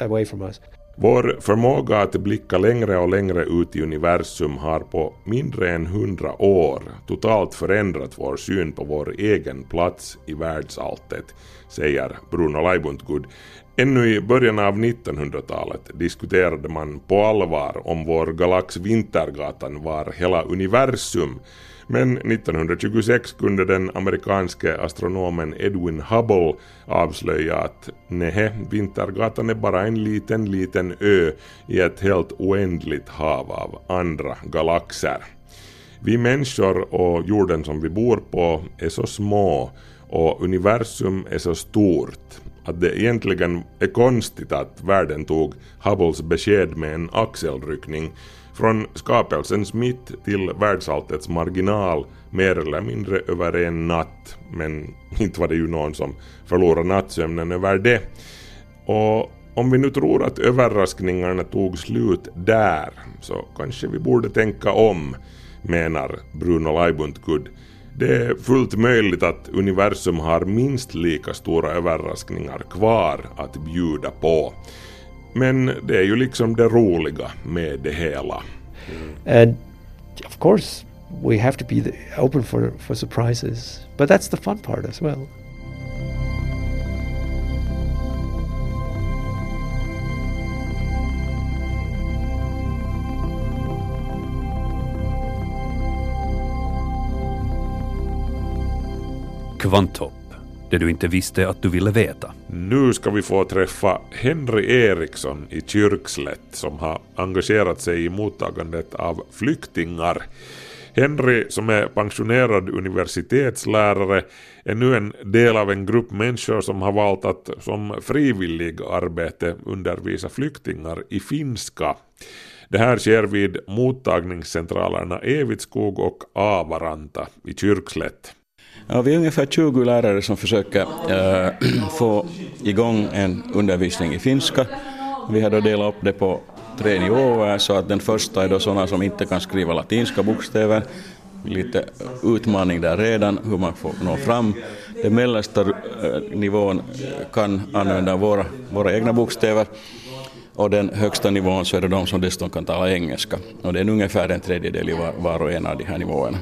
away from us. Vår förmåga att blicka längre och längre ut i universum har på mindre än hundra år totalt förändrat vår syn på vår egen plats i världsalltet, säger Bruno Leibuntgud. Ännu i början av 1900-talet diskuterade man på allvar om vår galax Vintergatan var hela universum, men 1926 kunde den amerikanske astronomen Edwin Hubble avslöja att nej, Vintergatan är bara en liten, liten ö i ett helt oändligt hav av andra galaxer. Vi människor och jorden som vi bor på är så små och universum är så stort att det egentligen är konstigt att världen tog Hubbles besked med en axelryckning från skapelsens mitt till världsalltets marginal mer eller mindre över en natt. Men inte var det ju någon som förlorade nattsömnen över det. Och om vi nu tror att överraskningarna tog slut där så kanske vi borde tänka om, menar Bruno Leibuntgud. Det är fullt möjligt att universum har minst lika stora överraskningar kvar att bjuda på. Men det är ju liksom det roliga med det hela. And of course, we have to be open for, for surprises. But that's the fun part as well. Kvanthopp, det du inte visste att du ville veta. Nu ska vi få träffa Henry Eriksson i Kyrkslätt som har engagerat sig i mottagandet av flyktingar. Henry, som är pensionerad universitetslärare, är nu en del av en grupp människor som har valt att som frivillig arbete undervisa flyktingar i finska. Det här sker vid mottagningscentralerna Evitskog och Avaranta i Kyrkslätt. Ja, vi är ungefär 20 lärare som försöker äh, [CLEARS THROAT] få igång en undervisning i finska. Vi har då delat upp det på tre nivåer så att den första är då sådana som inte kan skriva latinska bokstäver. Lite utmaning där redan, hur man får nå fram. Den mellersta äh, nivån kan använda våra, våra egna bokstäver och den högsta nivån så är det de som dessutom kan tala engelska. Och det är ungefär en tredjedel i var, var och en av de här nivåerna.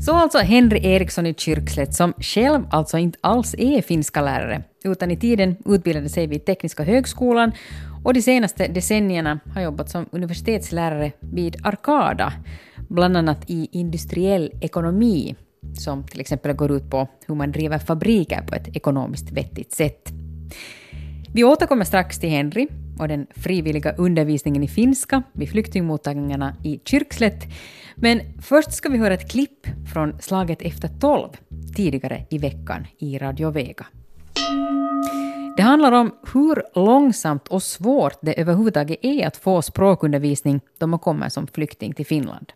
Så alltså Henry Eriksson i Kyrkslätt som själv alltså inte alls är finska lärare, utan i tiden utbildade sig vid Tekniska högskolan och de senaste decennierna har jobbat som universitetslärare vid Arkada, bland annat i industriell ekonomi, som till exempel går ut på hur man driver fabriker på ett ekonomiskt vettigt sätt. Vi återkommer strax till Henry och den frivilliga undervisningen i finska vid flyktingmottagningarna i Kyrkslätt. Men först ska vi höra ett klipp från slaget efter tolv tidigare i veckan i Radio Vega. Det handlar om hur långsamt och svårt det överhuvudtaget är att få språkundervisning då man kommer som flykting till Finland.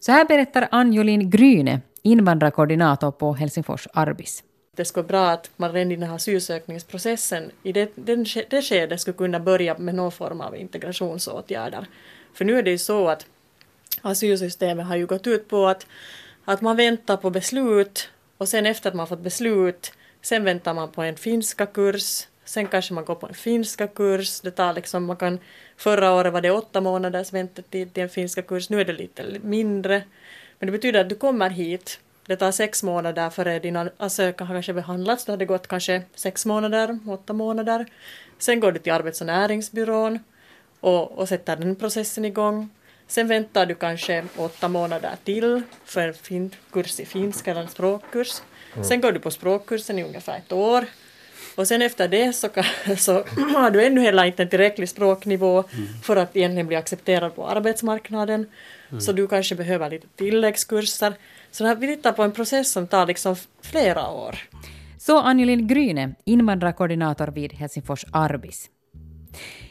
Så här berättar Anjolin Gryne, invandrarkoordinator på Helsingfors Arbis det skulle vara bra att man redan i den här asylsökningsprocessen i det, den, det skedet skulle kunna börja med någon form av integrationsåtgärder. För nu är det ju så att asylsystemet har ju gått ut på att, att man väntar på beslut och sen efter att man fått beslut sen väntar man på en finska kurs sen kanske man går på en finska kurs. Det tar liksom, man kan, förra året var det åtta månaders väntetid till en finska kurs, nu är det lite mindre. Men det betyder att du kommer hit det tar sex månader före din ansökan har kanske behandlats. Det hade gått kanske sex månader, åtta månader. Sen går du till arbets och näringsbyrån och, och sätter den processen igång. Sen väntar du kanske åtta månader till för en fin kurs i finska eller en språkkurs. Mm. Sen går du på språkkursen i ungefär ett år. Och sen efter det så, kan, [LAUGHS] så [CLEARS THROAT] har du ännu heller inte en tillräcklig språknivå mm. för att egentligen bli accepterad på arbetsmarknaden. Mm. Så du kanske behöver lite tilläggskurser. Så här, vi tittar på en process som tar liksom flera år. Så Angelin Gryne, invandrarkoordinator vid Helsingfors Arbis.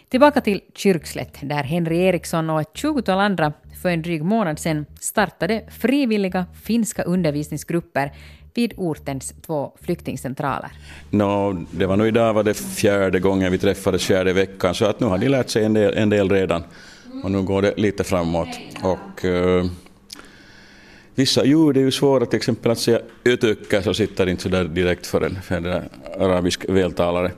Tillbaka till Kyrkslätt, där Henry Eriksson och ett tjugotal andra för en dryg månad sedan startade frivilliga finska undervisningsgrupper vid ortens två flyktingcentraler. No, det var nog idag var det fjärde gången vi träffades fjärde veckan, så att nu har de lärt sig en del, en del redan. Och nu går det lite framåt. Och, uh, Vissa ljud är ju svåra, till exempel att säga ötökka så sitter inte så där direkt för en, för en arabisk vältalare.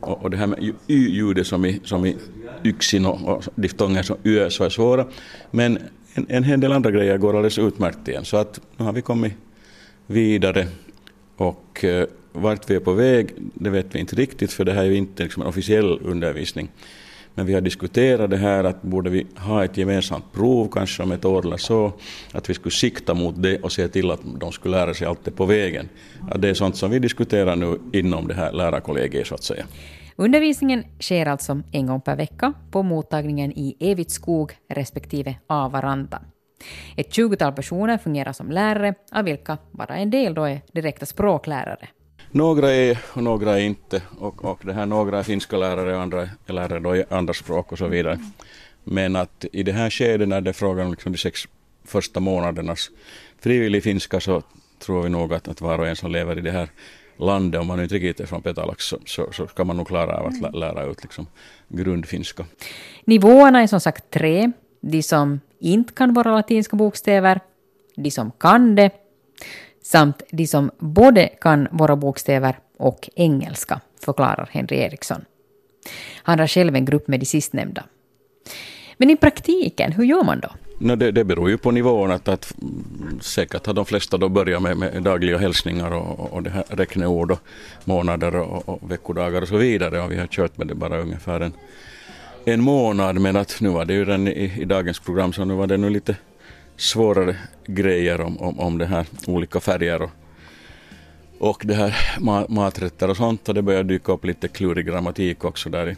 Och, och det här med y-ljudet som i, som i yxin och, och diftonger som ö så är svåra. Men en, en hel del andra grejer går alldeles utmärkt igen. Så att nu har vi kommit vidare och eh, vart vi är på väg det vet vi inte riktigt för det här är ju inte liksom en officiell undervisning. Men vi har diskuterat det här att borde vi ha ett gemensamt prov kanske om ett år eller så, att vi skulle sikta mot det och se till att de skulle lära sig allt det på vägen. Att det är sånt som vi diskuterar nu inom det här lärarkollegiet så att säga. Undervisningen sker alltså en gång per vecka på mottagningen i Evitskog respektive Avaranta. Ett tjugotal personer fungerar som lärare, av vilka bara en del då är direkta språklärare. Några är och några är inte och, och det här några är finska lärare och andra är lärare då i andra språk och så vidare. Men att i det här skedet när det är frågan om liksom de sex första månadernas frivillig finska så tror vi nog att, att var och en som lever i det här landet, om man inte riktigt är från Petalax, så, så, så ska man nog klara av att lära ut liksom grundfinska. Nivåerna är som sagt tre. De som inte kan våra latinska bokstäver, de som kan det samt de som både kan våra bokstäver och engelska, förklarar Henry Eriksson. Han har själv en grupp med de sistnämnda. Men i praktiken, hur gör man då? No, det, det beror ju på nivån. Att, att, säkert har de flesta då börjat med, med dagliga hälsningar och, och det här räkneord och månader och, och veckodagar och så vidare. Och vi har kört med det bara ungefär en, en månad. Men att nu var det ju den i, i dagens program så nu var det nu lite svårare grejer om, om, om det här olika färger och, och det här maträtter och sånt och det börjar dyka upp lite klurig grammatik också där i,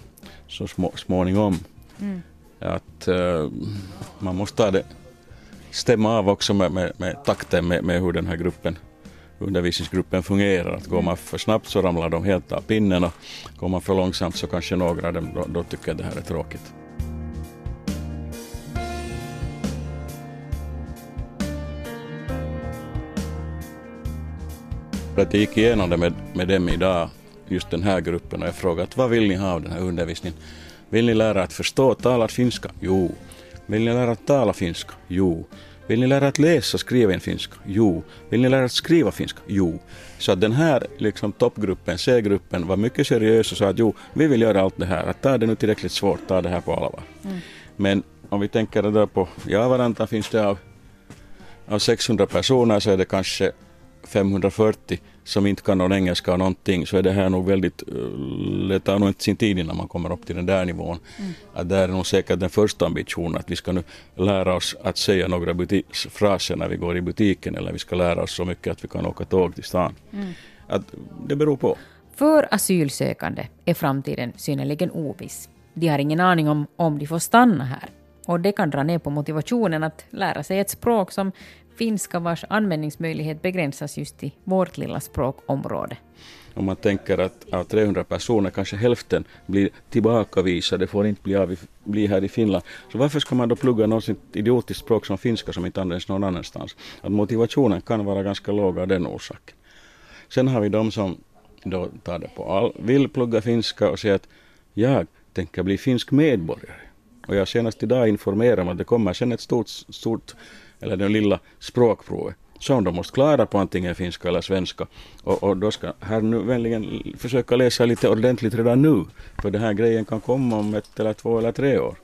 så små, småningom. Mm. Att uh, man måste ta det stämma av också med, med, med takten med, med hur den här gruppen undervisningsgruppen fungerar. Att går man för snabbt så ramlar de helt av pinnen och går man för långsamt så kanske några av dem då, då tycker det här är tråkigt. För att jag gick igenom det med, med dem idag, just den här gruppen, och jag frågade vad vill ni ha av den här undervisningen? Vill ni lära att förstå och tala finska? Jo. Vill ni lära att tala finska? Jo. Vill ni lära att läsa och skriva en finska? Jo. Vill ni lära att skriva finska? Jo. Så att den här liksom, toppgruppen, C-gruppen, var mycket seriös och sa att jo, vi vill göra allt det här. Att ta det nu tillräckligt svårt, ta det här på allvar. Mm. Men om vi tänker där på Javaranta finns det av, av 600 personer så är det kanske 540 som inte kan någon engelska någonting så är det här nog väldigt, det tar nog inte sin tid innan man kommer upp till den där nivån. Mm. Att det är nog säkert den första ambitionen att vi ska nu lära oss att säga några fraser när vi går i butiken eller vi ska lära oss så mycket att vi kan åka tåg till stan. Mm. Att det beror på. För asylsökande är framtiden synnerligen oviss. De har ingen aning om om de får stanna här. Och det kan dra ner på motivationen att lära sig ett språk som finska vars användningsmöjlighet begränsas just i vårt lilla språkområde. Om man tänker att av 300 personer kanske hälften blir tillbakavisade, får inte bli, av, bli här i Finland. Så varför ska man då plugga något idiotiskt språk som finska som inte används någon annanstans? Att motivationen kan vara ganska låg av den orsaken. Sen har vi de som då tar det på all, vill plugga finska och säger att jag tänker bli finsk medborgare. Och jag senast idag informerade om att det kommer sen ett stort, stort eller det lilla språkprovet som de måste klara på antingen finska eller svenska. Och, och då ska här nu vänligen försöka läsa lite ordentligt redan nu. För den här grejen kan komma om ett eller två eller tre år.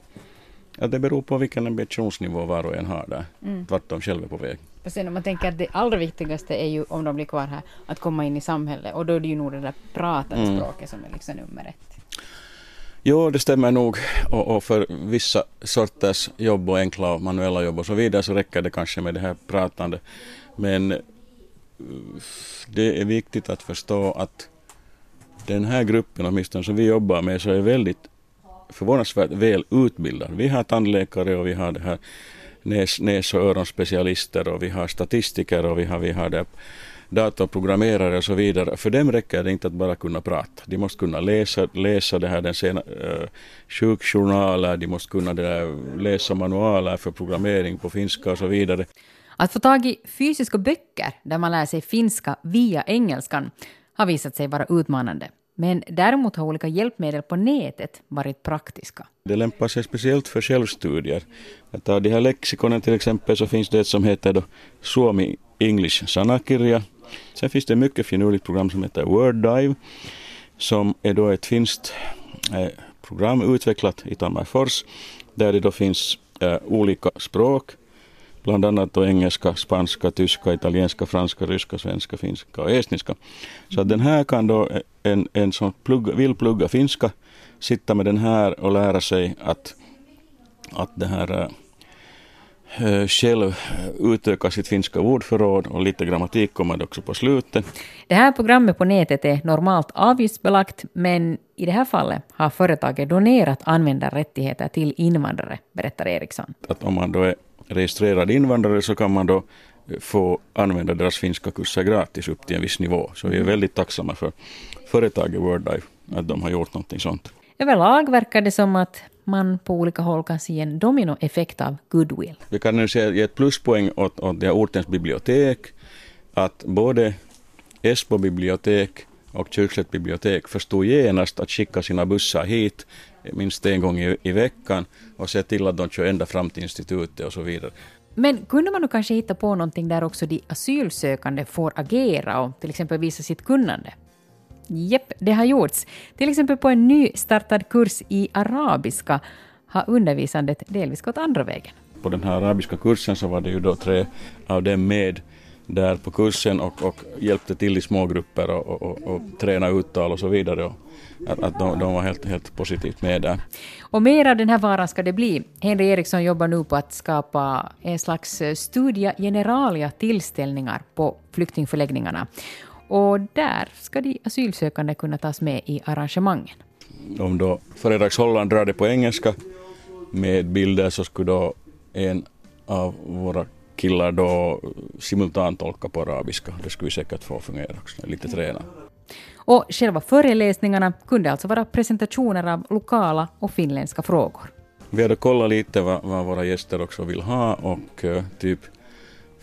Ja, det beror på vilken ambitionsnivå var och en har där. Mm. Vart de själva är på väg. Och sen om man tänker att det allra viktigaste är ju om de blir kvar här, att komma in i samhället. Och då är det ju nog det där pratade Mm. språket som är liksom nummer ett. Jo, det stämmer nog. Och, och för vissa sorters jobb och enkla och manuella jobb och så vidare så räcker det kanske med det här pratande. Men eh, det är viktigt att förstå att den här gruppen, åtminstone som vi jobbar med, så är väldigt förvånansvärt väl utbildad. Vi har tandläkare och vi har det här näs, näs och öronspecialister och vi har statistiker och vi har, vi har det datorprogrammerare och så vidare. För dem räcker det inte att bara kunna prata. De måste kunna läsa, läsa det här, den sena, uh, sjukjournaler, de måste kunna där, läsa manualer för programmering på finska och så vidare. Att få tag i fysiska böcker där man lär sig finska via engelskan har visat sig vara utmanande. Men däremot har olika hjälpmedel på nätet varit praktiska. Det lämpar sig speciellt för självstudier. Att av de här lexikonen till exempel så finns det ett som heter då Suomi English sanakirja. Sen finns det mycket finurligt program som heter WordDive som är då ett finskt eh, program utvecklat i Tammerfors där det då finns eh, olika språk bland annat då engelska, spanska, tyska, italienska, franska, ryska, svenska, finska och estniska. Så att den här kan då eh, en, en som plugga, vill plugga finska sitta med den här och lära sig att, att det här eh, själv utöka sitt finska ordförråd och lite grammatik kommer det också på slutet. Det här programmet på nätet är normalt avgiftsbelagt, men i det här fallet har företaget donerat användarrättigheter till invandrare, berättar Eriksson. Att om man då är registrerad invandrare så kan man då få använda deras finska kurser gratis upp till en viss nivå. Så vi är väldigt tacksamma för företaget WordDive att de har gjort någonting sånt. Överlag verkar det som att man på olika håll kan se en dominoeffekt av goodwill. Vi kan nu säga, ge ett pluspoäng åt, åt det ortens bibliotek, att både Esbo bibliotek och Kyrkslätt bibliotek förstod genast att skicka sina bussar hit minst en gång i, i veckan och se till att de kör ända fram till institutet och så vidare. Men kunde man nu kanske hitta på någonting där också de asylsökande får agera och till exempel visa sitt kunnande? Jepp, det har gjorts. Till exempel på en ny startad kurs i arabiska har undervisandet delvis gått andra vägen. På den här arabiska kursen så var det ju då tre av dem med där på kursen och, och hjälpte till i små grupper och, och, och, och träna uttal och så vidare. Och att, att de, de var helt, helt positivt med där. Och mer av den här varan ska det bli. Henry Eriksson jobbar nu på att skapa en slags studia generalia tillställningar på flyktingförläggningarna. Och där ska de asylsökande kunna tas med i arrangemangen. Om då föredragshållaren drar det på engelska med bilder så skulle då en av våra killar då simultantolka på arabiska. Det skulle vi säkert få fungera också, lite träna. Och själva föreläsningarna kunde alltså vara presentationer av lokala och finländska frågor. Vi hade kollat lite vad, vad våra gäster också vill ha och uh, typ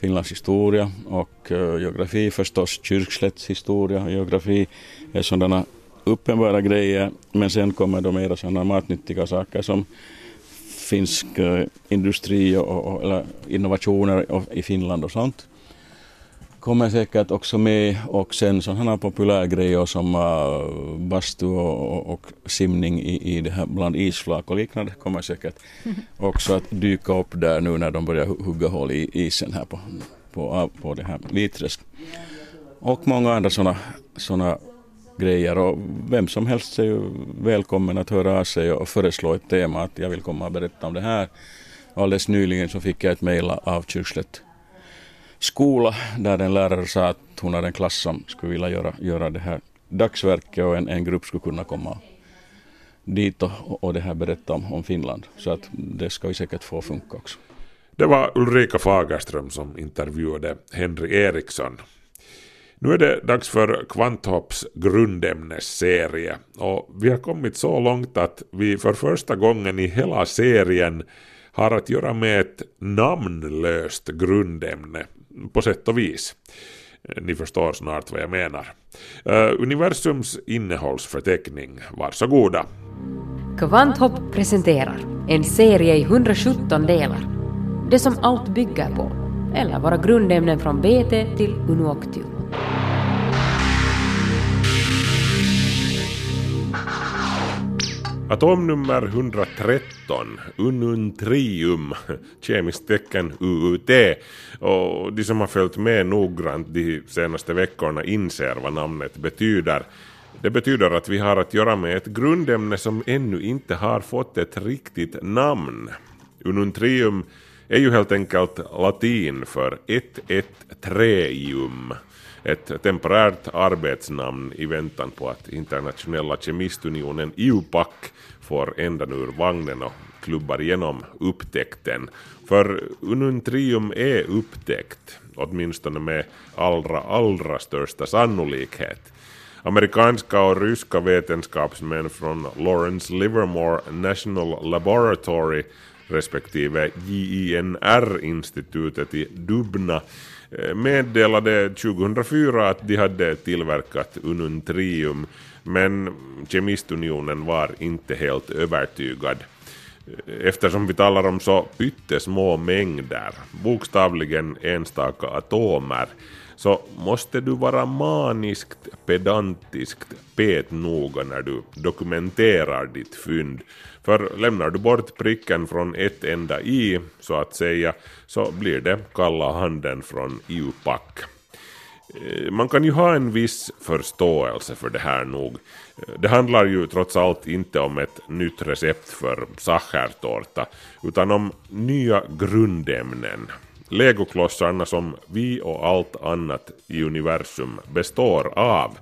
Finlands historia och eh, geografi förstås, Kyrkslätts historia, geografi är sådana uppenbara grejer. Men sen kommer då mera sådana matnyttiga saker som finsk eh, industri och, och, eller innovationer i Finland och sånt kommer säkert också med och sen sådana populärgrejer som uh, bastu och, och, simning i, i det här bland isflak och liknande kommer säkert [LAUGHS] också att dyka upp där nu när de börjar hugga hål i isen här på, på, på det här Viträsk. Och många andra sådana såna grejer och vem som helst är ju välkommen att höra av sig och föreslå ett tema att jag vill komma och berätta om det här. Alldeles nyligen så fick jag ett mejl av Kyrkslätt skola där en lärare sa att hon hade en klass som skulle vilja göra, göra det här dagsverket och en, en grupp skulle kunna komma dit och, och det här berätta om, om Finland. Så att det ska vi säkert få funka också. Det var Ulrika Fagerström som intervjuade Henry Eriksson. Nu är det dags för Kvanthopps grundämnesserie och vi har kommit så långt att vi för första gången i hela serien har att göra med ett namnlöst grundämne på sätt och vis. Eh, ni förstår snart vad jag menar. Uh, universums innehållsförteckning, varsågoda. Kvanthopp presenterar en serie i 117 delar. Det som allt bygger på, eller våra grundämnen från BT till Unuoctium. Atomnummer 113, ununtrium, kemiskt tecken UUT, och de som har följt med noggrant de senaste veckorna inser vad namnet betyder. Det betyder att vi har att göra med ett grundämne som ännu inte har fått ett riktigt namn. Ununtrium är ju helt enkelt latin för 113ium ett temporärt arbetsnamn i väntan på att internationella kemistunionen IUPAC får ändan ur vagnen och klubbar igenom upptäckten. För Ununtrium är upptäckt, åtminstone med allra, allra största sannolikhet. Amerikanska och ryska vetenskapsmän från Lawrence Livermore National Laboratory respektive JINR-institutet i Dubna Eh, meddelade 2004 att de hade tillverkat Ununtrium men Kemistunionen var inte helt övertygad. Eh, eftersom vi talar om så pyttesmå mängder, bokstavligen enstaka atomer, så måste du vara maniskt pedantiskt petnoga när du dokumenterar ditt fynd för lämnar du bort pricken från ett enda i, så att säga, så blir det kalla handen från IUPAC. Eh, man kan ju ha en viss förståelse för det här nog. Eh, det handlar ju trots allt inte om ett nytt recept för sachertårta, utan om nya grundämnen. Legoklossarna som vi och allt annat i universum består av.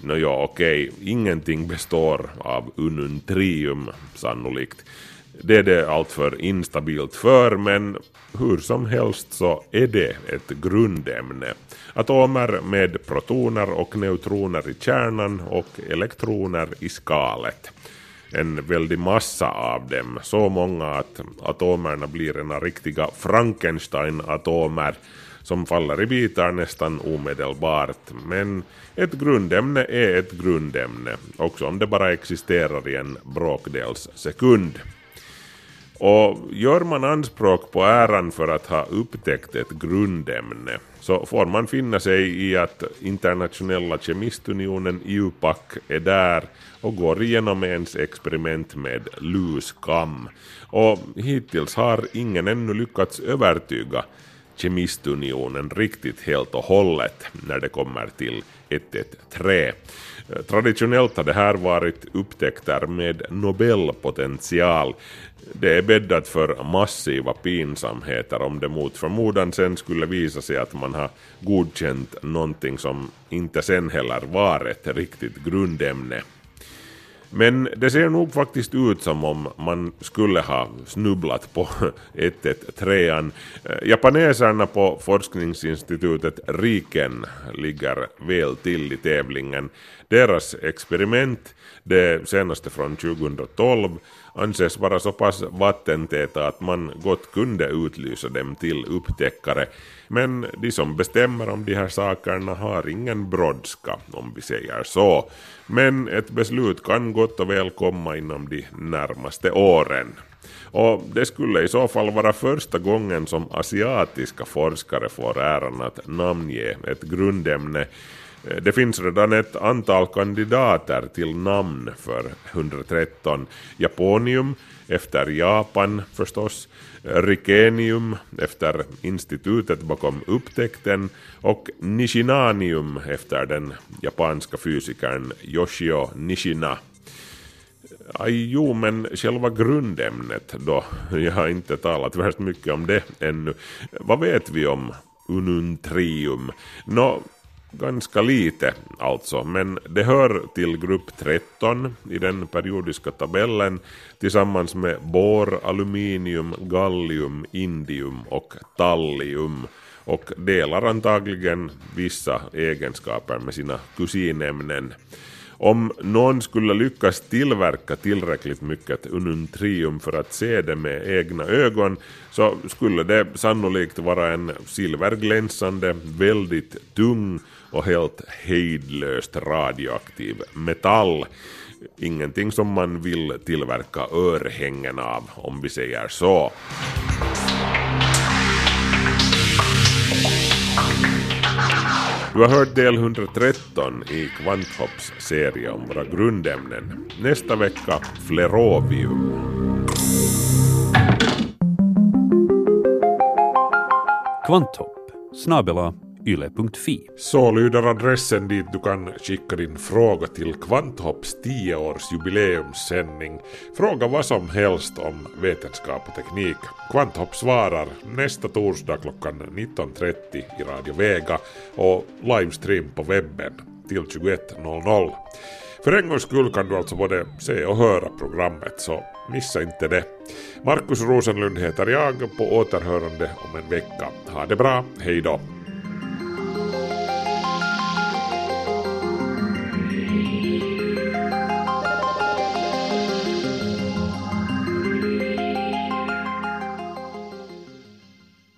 Nåja, okej, ingenting består av ununtrium sannolikt. Det är det alltför instabilt för, men hur som helst så är det ett grundämne. Atomer med protoner och neutroner i kärnan och elektroner i skalet. En väldig massa av dem, så många att atomerna blir ena riktiga Frankenstein-atomer som faller i bitar nästan omedelbart. Men ett grundämne är ett grundämne, också om det bara existerar i en bråkdels sekund. Och gör man anspråk på äran för att ha upptäckt ett grundämne så får man finna sig i att internationella kemistunionen IUPAC är där och går igenom ens experiment med luskam. Och hittills har ingen ännu lyckats övertyga kemistunionen riktigt helt och hållet när det kommer till 113. Traditionellt har det här varit upptäckter med Nobelpotential. Det är bäddat för massiva pinsamheter om det mot förmodan sen skulle visa sig att man har godkänt någonting som inte sen heller var ett riktigt grundämne. Men det ser nog faktiskt ut som om man skulle ha snubblat på [LAUGHS] 113. Eh, japaneserna på forskningsinstitutet Riken ligger väl till i tävlingen. Deras experiment, det senaste från 2012, anses vara så pass vattentäta att man gott kunde utlysa dem till upptäckare. Men de som bestämmer om de här sakerna har ingen brådska, om vi säger så. Men ett beslut kan gott och väl komma inom de närmaste åren. Och det skulle i så fall vara första gången som asiatiska forskare får äran att namnge ett grundämne det finns redan ett antal kandidater till namn för 113. Japonium efter Japan förstås, Rikenium efter institutet bakom upptäckten och Nishinanium efter den japanska fysikern Yoshio Nishina. Aj, jo, men själva grundämnet då? Jag har inte talat värst mycket om det ännu. Vad vet vi om ununtrium? Nå, ganska lite alltså, men det hör till grupp 13 i den periodiska tabellen tillsammans med bor, aluminium, gallium, indium och tallium och delar antagligen vissa egenskaper med sina kusinämnen. Om någon skulle lyckas tillverka tillräckligt mycket ununtrium för att se det med egna ögon så skulle det sannolikt vara en silverglänsande, väldigt tung och helt hejdlöst radioaktiv metall. Ingenting som man vill tillverka örhängen av, om vi säger så. Du har hört del 113 i Kvanthopps serie om våra grundämnen. Nästa vecka flerovium. Kvanthopp snabela yle.fi. Så lyder adressen dit du kan skicka din fråga till Kvanthopps 10-årsjubileumssändning. Fråga vad som helst om vetenskap och teknik. Kvanthopp svarar nästa torsdag klockan 19.30 i Radio Vega och livestream på webben till 21.00. För en gångs skull kan du alltså både se och höra programmet, så missa inte det. Markus Rosenlund heter jag, på återhörande om en vecka. Ha det bra, hej då!